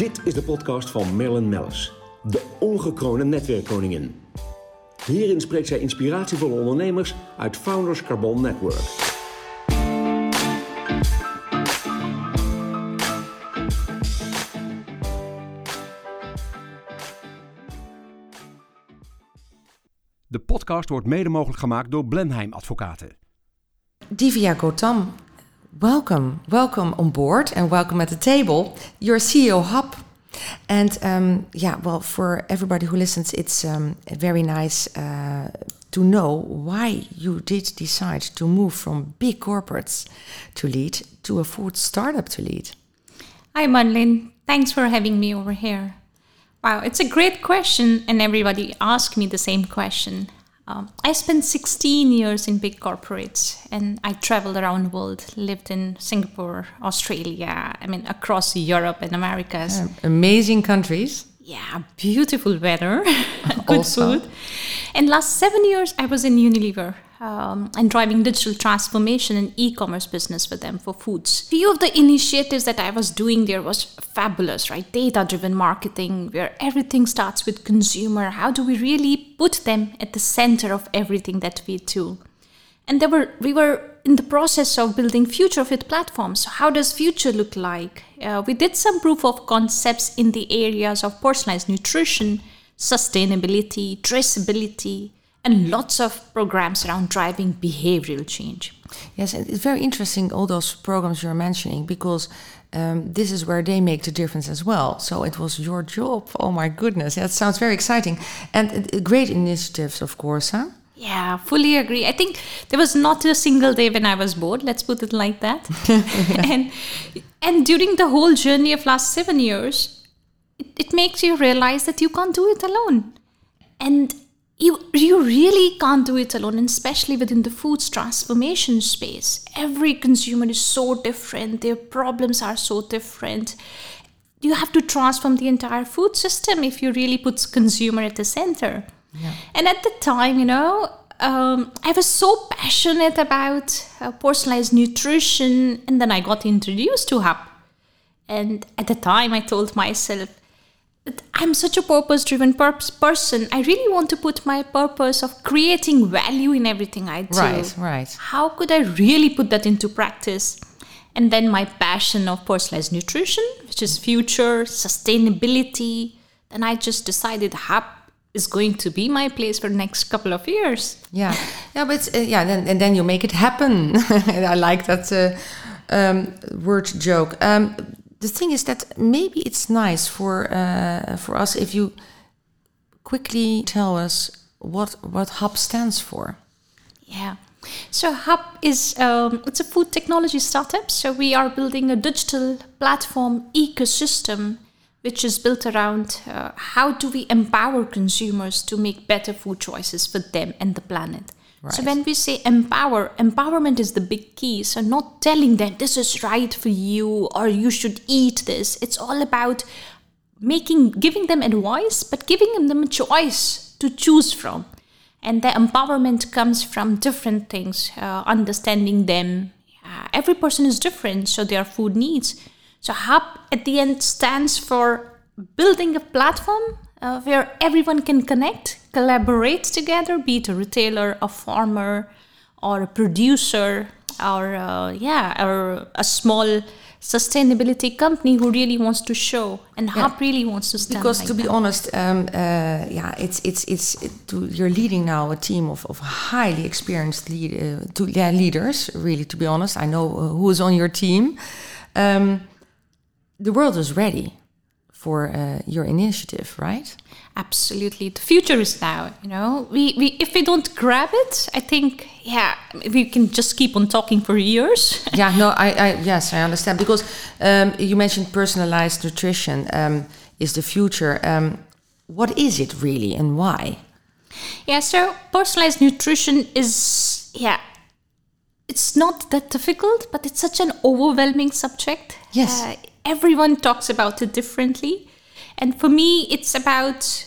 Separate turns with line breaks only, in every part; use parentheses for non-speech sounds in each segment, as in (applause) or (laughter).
Dit is de podcast van Marilyn Mellis, de ongekroonde netwerkkoningin. Hierin spreekt zij inspiratievolle ondernemers uit Founders Carbon Network. De podcast wordt mede mogelijk gemaakt door Blenheim Advocaten.
Divya Gautam, welcome. Welcome on board and welcome at the table. You're CEO Hub. And um, yeah, well, for everybody who listens, it's um, very nice uh, to know why you did decide to move from big corporates to lead to a food startup to lead.
Hi, Madeline. Thanks for having me over here. Wow, it's a great question, and everybody asks me the same question. Um, I spent 16 years in big corporates and I traveled around the world, lived in Singapore, Australia, I mean, across Europe and Americas.
Um, amazing countries.
Yeah, beautiful weather, (laughs) good food. And last seven years, I was in Unilever um, and driving digital transformation and e-commerce business for them for foods. Few of the initiatives that I was doing there was fabulous, right? Data-driven marketing, where everything starts with consumer. How do we really put them at the center of everything that we do? And there were we were in the process of building future fit platforms. So how does future look like? Uh, we did some proof of concepts in the areas of personalized nutrition, sustainability, traceability and lots of programs around driving behavioral change.
Yes, and it's very interesting, all those programs you're mentioning, because um, this is where they make the difference as well. So it was your job. Oh my goodness, that sounds very exciting. And uh, great initiatives, of course, huh?
Yeah, fully agree. I think there was not a single day when I was bored. Let's put it like that. (laughs) and and during the whole journey of last seven years, it, it makes you realize that you can't do it alone. And you, you really can't do it alone, and especially within the foods transformation space. Every consumer is so different, their problems are so different. You have to transform the entire food system if you really put consumer at the center. Yeah. And at the time, you know, um, I was so passionate about uh, personalized nutrition, and then I got introduced to Hub. And at the time, I told myself, I'm such a purpose driven person. I really want to put my purpose of creating value in everything I do.
Right, right.
How could I really put that into practice? And then my passion of personalized nutrition, which is future, sustainability. Then I just decided Hub is going to be my place for the next couple of years.
Yeah, yeah, but uh, yeah, then, and then you make it happen. (laughs) I like that uh, um, word joke. Um, the thing is that maybe it's nice for uh, for us if you quickly tell us what what Hub stands for.
Yeah. So Hub is um, it's a food technology startup. So we are building a digital platform ecosystem, which is built around uh, how do we empower consumers to make better food choices for them and the planet. Right. So when we say empower, empowerment is the big key. So not telling them this is right for you or you should eat this. It's all about making giving them advice, but giving them a choice to choose from. And the empowerment comes from different things, uh, understanding them. Uh, every person is different, so their food needs. So Hub at the end stands for building a platform uh, where everyone can connect, collaborate together, be it a retailer, a farmer, or a producer, or uh, yeah, or a small sustainability company who really wants to show and yeah. Hub really wants to stand.
Because
like
to be
that.
honest, um, uh, yeah, it's it's it's it, to, you're leading now a team of, of highly experienced lead, uh, to, yeah, leaders. Really, to be honest, I know uh, who is on your team. Um, the world is ready for uh, your initiative, right?
Absolutely, the future is now. You know, we, we if we don't grab it, I think yeah, we can just keep on talking for years. (laughs)
yeah, no, I, I yes, I understand because um, you mentioned personalized nutrition um, is the future. Um, what is it really, and why?
Yeah, so personalized nutrition is yeah it's not that difficult, but it's such an overwhelming subject.
Yes.
Uh, everyone talks about it differently. And for me, it's about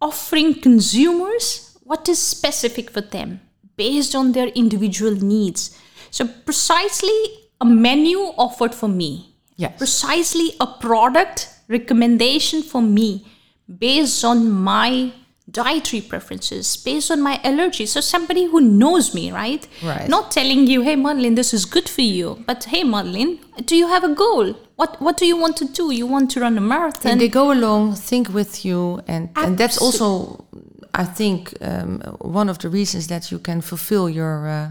offering consumers what is specific for them based on their individual needs. So, precisely a menu offered for me.
Yes.
precisely a product recommendation for me based on my dietary preferences, based on my allergies. So somebody who knows me, right?
Right.
Not telling you, hey Madeline, this is good for you, but hey Madeline, do you have a goal? What what do you want to do? You want to run a marathon?
and they go along, think with you, and and that's also, I think, um, one of the reasons that you can fulfill your uh,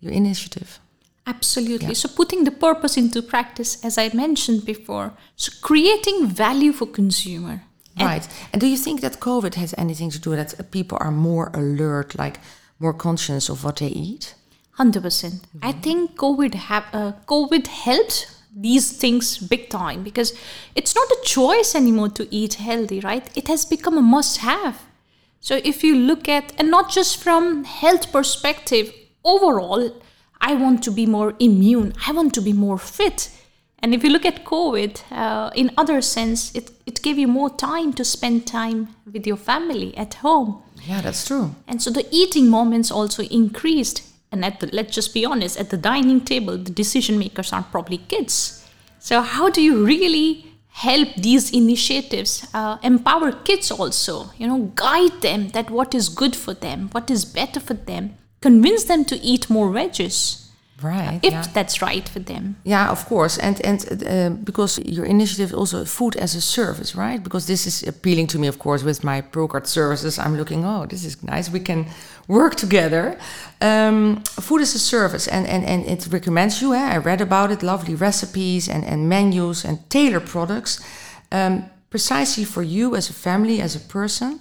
your initiative.
Absolutely.
Yeah.
So putting the purpose into practice, as I mentioned before, so creating value for consumer.
Right. And do you think that COVID has anything to do that people are more alert, like more conscious of what they eat?
Hundred percent. I think COVID have uh, COVID helped these things big time because it's not a choice anymore to eat healthy, right? It has become a must-have. So if you look at and not just from health perspective, overall, I want to be more immune. I want to be more fit. And if you look at COVID, uh, in other sense, it, it gave you more time to spend time with your family at home.
Yeah, that's true.
And so the eating moments also increased. And at the, let's just be honest, at the dining table, the decision makers are probably kids. So how do you really help these initiatives uh, empower kids also? You know, guide them that what is good for them, what is better for them, convince them to eat more veggies
Right.
if
yeah.
that's right for them.
Yeah, of course, and and uh, because your initiative is also food as a service, right? Because this is appealing to me, of course, with my Procard services. I'm looking, oh, this is nice. We can work together. Um, food as a service, and and and it recommends you. Eh? I read about it. Lovely recipes and and menus and tailored products, um, precisely for you as a family, as a person.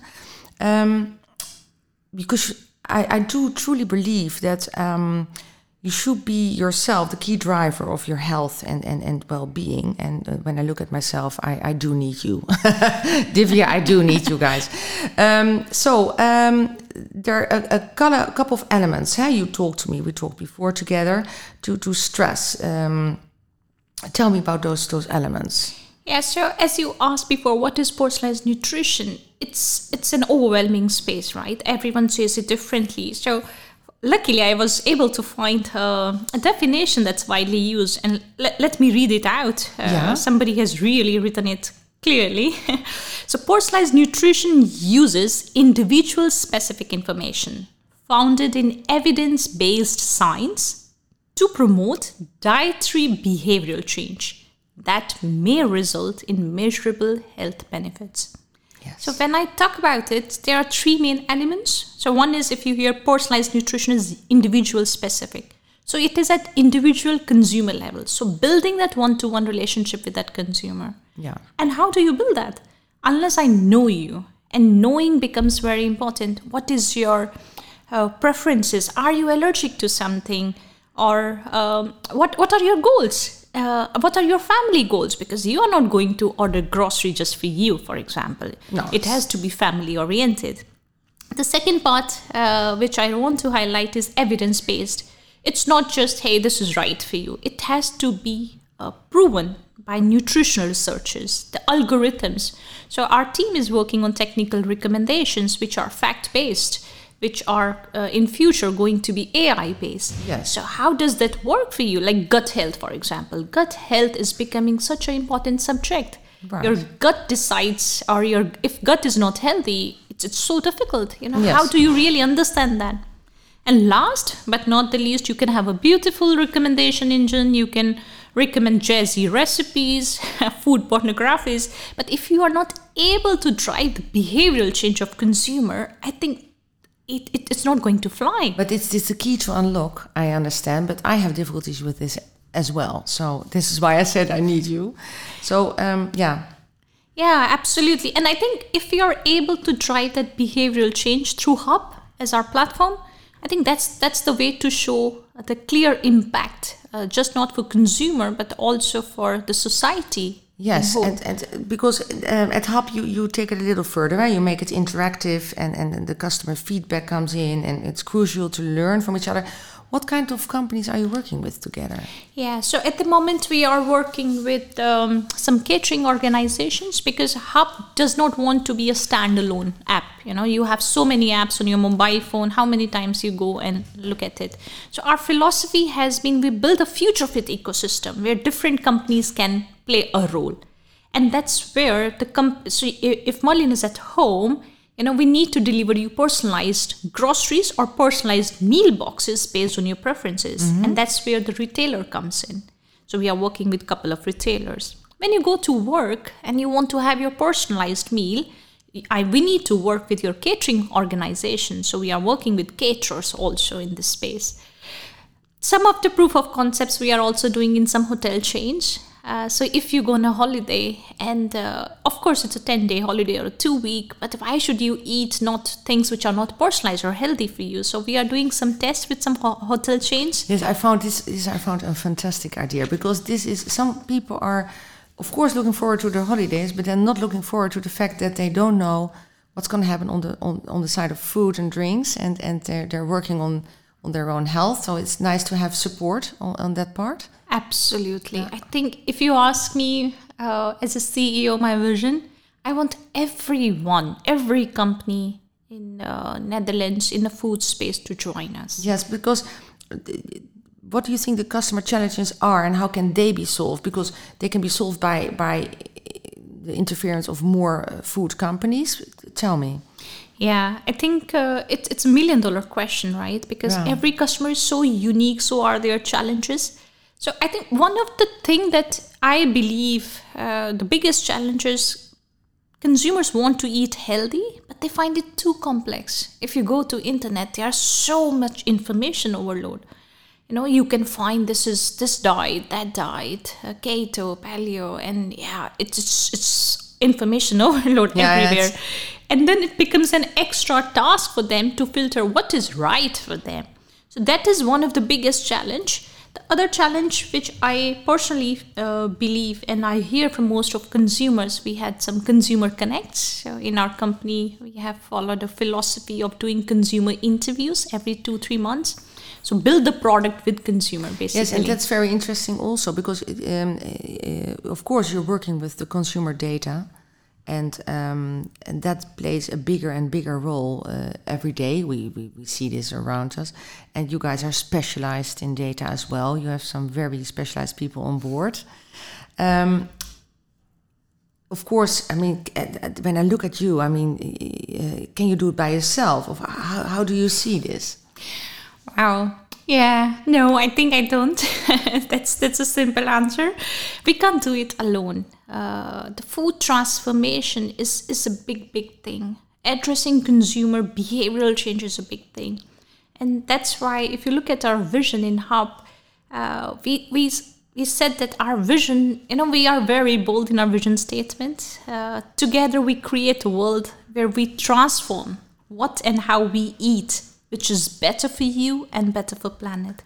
Um, because I, I do truly believe that um, you should be yourself the key driver of your health and, and, and well-being and uh, when i look at myself i, I do need you (laughs) divya i do need you guys um, so um, there are a, a, couple of elements huh? you talked to me we talked before together to, to stress um, tell me about those those elements
Yeah, so as you asked before, what is personalized nutrition? It's it's an overwhelming space, right? Everyone says it differently. So luckily, I was able to find uh, a definition that's widely used, and let, let me read it out. Uh,
Yeah.
Somebody has really written it clearly. (laughs) so personalized nutrition uses individual specific information founded in evidence-based science to promote dietary behavioral change that may result in measurable health benefits.
Yes
So when I talk about it, there are three main elements. So one is if you hear personalized nutrition is individual specific. So it is at individual consumer level. So building that one-to-one relationship with that consumer.
yeah
And how do you build that? Unless I know you. And knowing becomes very important. What is your uh, preferences? Are you allergic to something? Or um, what, what are your goals? Uh, what are your family goals? Because you are not going to order grocery just for you, for example.
No.
It has to be family oriented. The second part, uh, which I want to highlight, is evidence based. It's not just, hey, this is right for you. It has to be uh, proven by nutritional researchers, the algorithms. So, our team is working on technical recommendations which are fact based, which are uh, in future going to be AI based.
Yes.
So, how does that work for you? Like gut health, for example. Gut health is becoming such an important subject.
Right.
Your gut decides, or your if gut is not healthy, it's, it's so difficult. You know,
Yes.
how do you really understand that? And last but not the least, you can have a beautiful recommendation engine. You can recommend jazzy recipes, (laughs) food pornographies. But if you are not able to drive the behavioral change of consumer, I think it, it, it's not going to fly.
But it's, it's the key to unlock, I understand, but I have difficulties with this as well. So this is why I said I need you. So um, yeah,
Yeah, absolutely. And I think if we are able to drive that behavioral change through Hub as our platform, I think that's that's the way to show the clear impact, uh, just not for consumer but also for the society.
Yes, and, and because um, at Hub you, you take it a little further, right? you make it interactive and, and the customer feedback comes in and it's crucial to learn from each other. What kind of companies are you working with together?
Yeah, so at the moment we are working with um, some catering organizations because Hub does not want to be a standalone app. You know, you have so many apps on your mobile phone. How many times you go and look at it? So our philosophy has been we build a future fit ecosystem where different companies can play a role. And that's where the comp- so if Marlene is at home, you know, we need to deliver you personalized groceries or personalized meal boxes based on your preferences. Mm-hmm. And that's where the retailer comes in. So we are working with a couple of retailers. When you go to work and you want to have your personalized meal, I, we need to work with your catering organization. So we are working with caterers also in this space. Some of the proof of concepts we are also doing in some hotel chains. Uh, so if you go on a holiday, and uh, of course it's a 10 day holiday or a two week, but why should you eat not things which are not personalized or healthy for you? So we are doing some tests with some ho- hotel chains.
Yes, I found this, this. I found a fantastic idea because this is some people are, of course, looking forward to their holidays, but they're not looking forward to the fact that they don't know what's going to happen on the on, on the side of food and drinks, and and they're they're working on on their own health. So it's nice to have support on, on that part.
Absolutely. I think if you ask me uh, as a CEO, my vision, I want everyone, every company in uh, Netherlands in the food space to join us.
Yes, because uh, what do you think the customer challenges are, and how can they be solved? Because they can be solved by by the interference of more uh, food companies. Tell me.
Yeah, I think uh, it, it's a million dollar question, right? Because
Yeah.
every customer is so unique, so are their challenges. So I think one of the thing that I believe uh, the biggest challenges consumers want to eat healthy, but they find it too complex. If you go to internet, there's so much information overload. You know, you can find this is this diet, that diet, uh, keto, paleo, and yeah, it's it's, it's information (laughs) overload
Yeah,
everywhere. And then it becomes an extra task for them to filter what is right for them. So that is one of the biggest challenge. The other challenge, which I personally uh, believe, and I hear from most of consumers, we had some consumer connects. So in our company, we have followed a philosophy of doing consumer interviews every two three months. So build the product with consumer, basically.
Yes, and that's very interesting also because, it, um, uh, of course, you're working with the consumer data, and um, and that plays a bigger and bigger role uh, every day. We, we we see this around us, and you guys are specialized in data as well. You have some very specialized people on board. Um, of course, I mean, at- at- when I look at you, I mean, uh, can you do it by yourself? Or how, how do you see this?
Wow. Yeah. No, I think I don't. (laughs) that's that's a simple answer. We can't do it alone. Uh, the food transformation is is a big big thing. Addressing consumer behavioral change is a big thing, and that's why if you look at our vision in Hub, uh, we we we said that our vision, you know, we are very bold in our vision statement. Uh, together, we create a world where we transform what and how we eat, which is better for you and better for planet.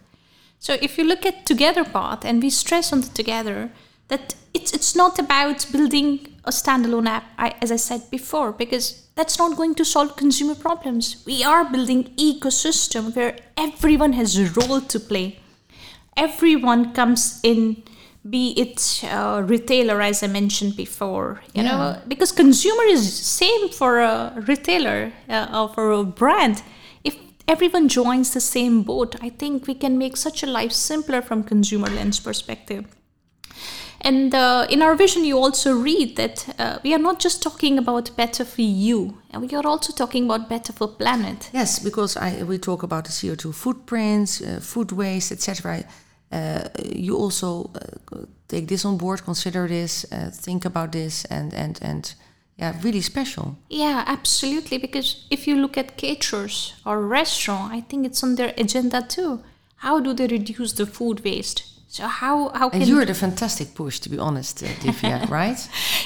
So if you look at together part, and we stress on the together, that it's it's not about building a standalone app, I, as I said before, because that's not going to solve consumer problems. We are building ecosystem where everyone has a role to play everyone comes in be it uh, retailer as i mentioned before you know because consumer is same for a retailer uh, or for a brand everyone joins the same boat i think we can make such a life simpler from consumer lens perspective and uh, in our vision, you also read that uh, we are not just talking about better for you, and we are also talking about better for planet.
Yes, because I, we talk about the CO2 footprints, uh, food waste, etc. Uh, you also uh, take this on board, consider this, uh, think about this, and and and yeah, really special.
Yeah, absolutely. Because if you look at caterers or restaurant, I think it's on their agenda too. How do they reduce the food waste? So how how can
And you're the fantastic push, to be honest, uh, Divya, (laughs) right?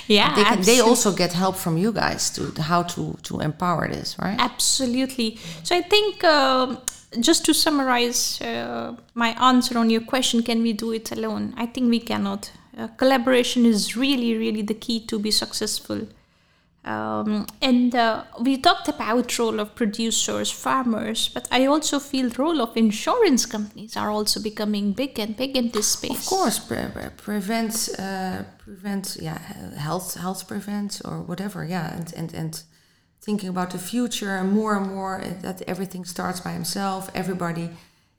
yeah
They, can, they also get help from you guys to how to to empower this, right?
Absolutely. So I think um, just to summarize uh, my answer on your question, can we do it alone? I think we cannot. Uh, collaboration is really, really the key to be successful. Um, and uh, we talked about role of producers, farmers, but I also feel role of insurance companies are also becoming big and big in this space.
Of course, pre- pre- prevent, uh, prevent, yeah, health, health prevent or whatever, yeah, and and and thinking about the future and more and more uh, that everything starts by himself. Everybody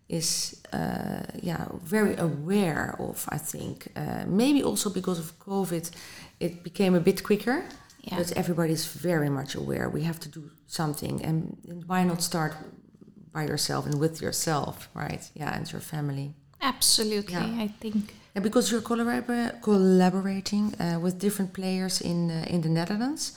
is uh, yeah very aware of. I think uh, maybe also because of COVID, it became a bit quicker.
Yeah.
But everybody's very much aware. We have to do something, and, and why not start by yourself and with yourself, right? Yeah, and your family.
Absolutely,
Yeah.
I think.
Yeah, because you're collabor- collaborating uh, with different players in uh, in the Netherlands,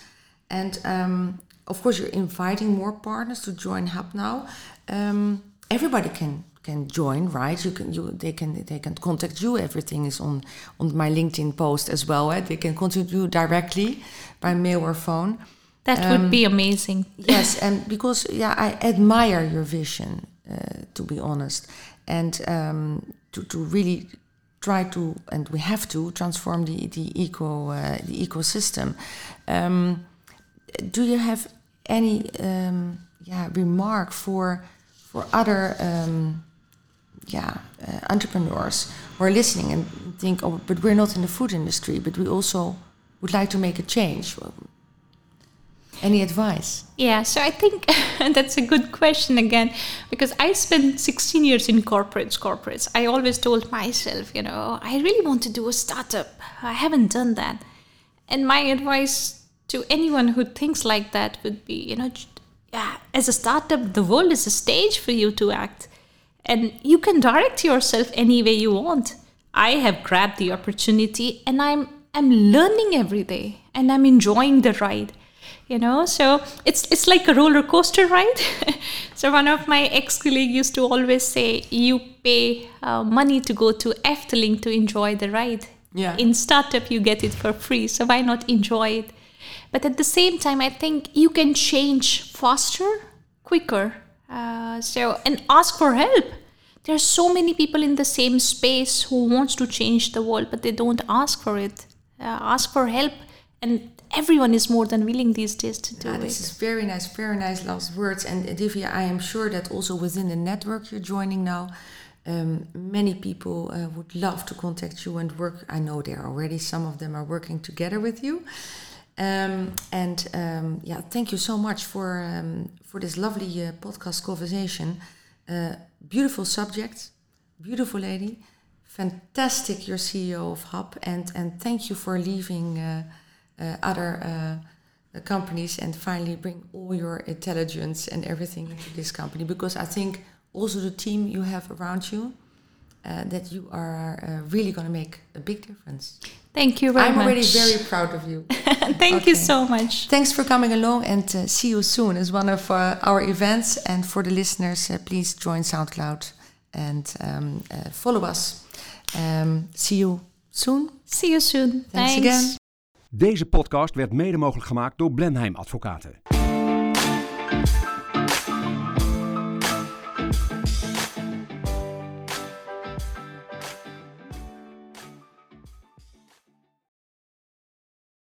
and um, of course you're inviting more partners to join Hub now. Um, everybody can can join, right? You can you they can they can contact you. Everything is on on my LinkedIn post as well. Eh? They can contact you directly by mail or phone.
That
Um,
would be amazing.
yes, and because yeah, I admire your vision, uh, to be honest, and um, to to really try to, and we have to transform the the eco uh, the ecosystem. Um, do you have any um, yeah remark for for other um, yeah uh, entrepreneurs who are listening and think, oh, but we're not in the food industry, but we also would like to make a change. Any advice?
Yeah, so I think (laughs) that's a good question again because I spent 16 years in corporates. Corporates. I always told myself, you know, I really want to do a startup. I haven't done that. And my advice to anyone who thinks like that would be, you know, yeah, as a startup, the world is a stage for you to act. And you can direct yourself any way you want. I have grabbed the opportunity and I'm I'm learning every day and I'm enjoying the ride you know so it's it's like a roller coaster ride (laughs) so one of my ex colleagues used to always say you pay uh, money to go to Efteling to enjoy the ride
Yeah.
in startup you get it for free so why not enjoy it but at the same time i think you can change faster quicker uh, so and ask for help there are so many people in the same space who wants to change the world but they don't ask for it uh, ask for help and everyone is more than willing these days to do
Ah,
it
this is very nice, very nice last words. And uh, Divya, I am sure that also within the network you're joining now, um, many people uh, would love to contact you and work. I know there are already some of them are working together with you. Um, and um, yeah, thank you so much for um, for this lovely uh, podcast conversation. Uh, beautiful subject, beautiful lady, fantastic. You're CEO of Hub, and and thank you for leaving uh, uh, other uh, uh, companies and finally bring all your intelligence and everything into this company. Because I think also the team you have around you, uh, that you are uh, really going to make a big difference.
Thank you very
I'm
much.
already very proud of you. (laughs)
Thank
Okay.
you so much.
Thanks for coming along and uh, see you soon as one of uh, our events. And for the listeners, uh, please join SoundCloud and um, uh, follow us. Um, see you soon.
See you soon.
Thanks again.
Deze podcast werd mede mogelijk gemaakt door Blenheim Advocaten.